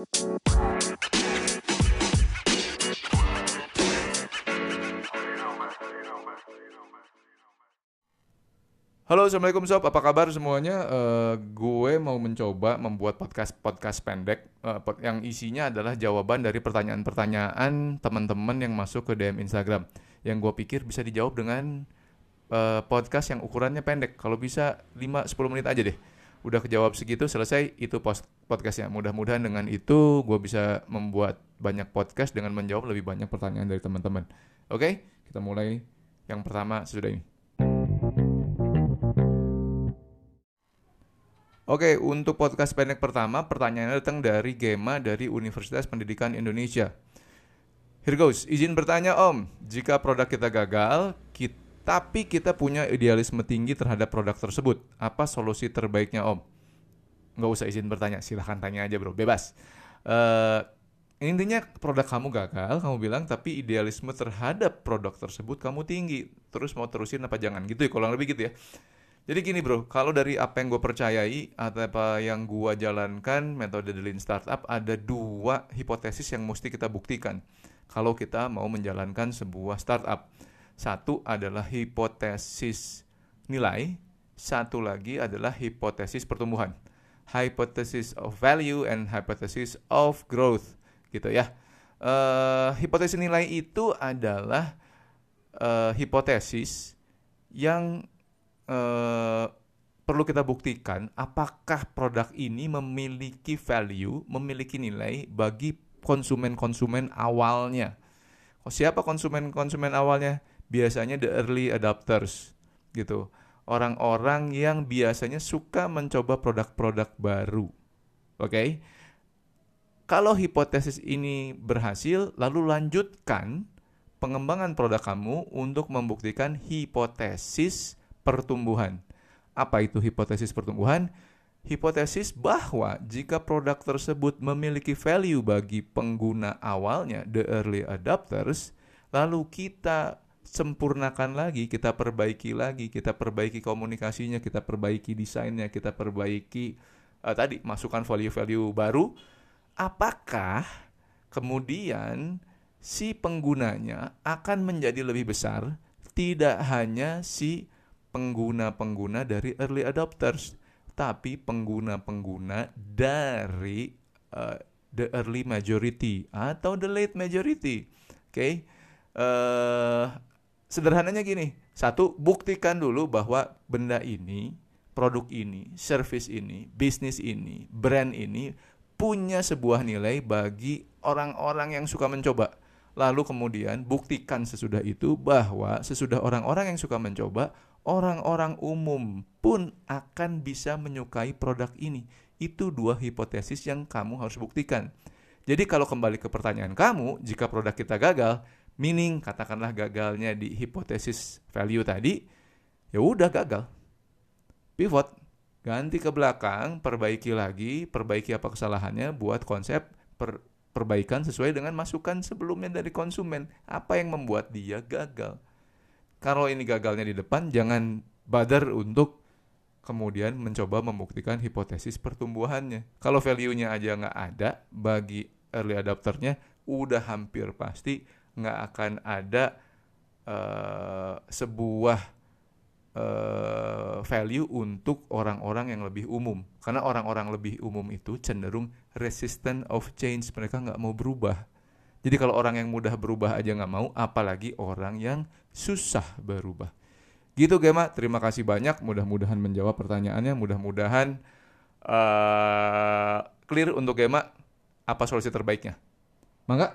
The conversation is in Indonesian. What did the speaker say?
Halo, assalamualaikum sob. Apa kabar semuanya? Eh, gue mau mencoba membuat podcast podcast pendek pod- yang isinya adalah jawaban dari pertanyaan-pertanyaan teman-teman yang masuk ke DM Instagram. Yang gue pikir bisa dijawab dengan eh, podcast yang ukurannya pendek. Kalau bisa 5-10 menit aja deh. Udah kejawab segitu selesai itu post podcastnya. Mudah-mudahan dengan itu gue bisa membuat banyak podcast dengan menjawab lebih banyak pertanyaan dari teman-teman. Oke, kita mulai yang pertama sesudah ini. Oke, untuk podcast pendek pertama, pertanyaannya datang dari Gema dari Universitas Pendidikan Indonesia. Here goes, izin bertanya Om, jika produk kita gagal, ki- tapi kita punya idealisme tinggi terhadap produk tersebut, apa solusi terbaiknya Om? Nggak usah izin bertanya, silahkan tanya aja bro, bebas. Eh, intinya produk kamu gagal, kamu bilang, tapi idealisme terhadap produk tersebut kamu tinggi. Terus mau terusin apa jangan gitu ya, kurang lebih gitu ya. Jadi gini bro, kalau dari apa yang gue percayai atau apa yang gue jalankan metode The Lean Startup ada dua hipotesis yang mesti kita buktikan kalau kita mau menjalankan sebuah startup. Satu adalah hipotesis nilai, satu lagi adalah hipotesis pertumbuhan. Hypothesis of value and hypothesis of growth gitu ya. Eh, hipotesis nilai itu adalah eh, hipotesis yang eh, perlu kita buktikan apakah produk ini memiliki value, memiliki nilai bagi konsumen-konsumen awalnya. Siapa konsumen-konsumen awalnya? Biasanya the early adopters gitu. Orang-orang yang biasanya suka mencoba produk-produk baru. Oke. Kalau hipotesis ini berhasil, lalu lanjutkan pengembangan produk kamu untuk membuktikan hipotesis pertumbuhan. Apa itu hipotesis pertumbuhan? Hipotesis bahwa jika produk tersebut memiliki value bagi pengguna awalnya, the early adopters, lalu kita sempurnakan lagi, kita perbaiki lagi, kita perbaiki komunikasinya, kita perbaiki desainnya, kita perbaiki eh, tadi masukkan value-value baru, apakah kemudian si penggunanya akan menjadi lebih besar tidak hanya si pengguna-pengguna dari early adopters tapi pengguna-pengguna dari uh, the early majority atau the late majority. Oke. Eh, sederhananya gini, satu buktikan dulu bahwa benda ini, produk ini, service ini, bisnis ini, brand ini punya sebuah nilai bagi orang-orang yang suka mencoba. Lalu kemudian buktikan sesudah itu bahwa sesudah orang-orang yang suka mencoba, orang-orang umum pun akan bisa menyukai produk ini. Itu dua hipotesis yang kamu harus buktikan. Jadi kalau kembali ke pertanyaan kamu, jika produk kita gagal, meaning katakanlah gagalnya di hipotesis value tadi, ya udah gagal. Pivot, ganti ke belakang, perbaiki lagi, perbaiki apa kesalahannya buat konsep per- perbaikan sesuai dengan masukan sebelumnya dari konsumen. Apa yang membuat dia gagal? Kalau ini gagalnya di depan, jangan badar untuk kemudian mencoba membuktikan hipotesis pertumbuhannya. Kalau value-nya aja nggak ada bagi early adopternya, udah hampir pasti nggak akan ada eh, sebuah eh, value untuk orang-orang yang lebih umum. Karena orang-orang lebih umum itu cenderung resistant of change, mereka nggak mau berubah. Jadi kalau orang yang mudah berubah aja nggak mau, apalagi orang yang susah berubah. Gitu Gema, terima kasih banyak. Mudah-mudahan menjawab pertanyaannya. Mudah-mudahan eh clear untuk Gema apa solusi terbaiknya. Mangga,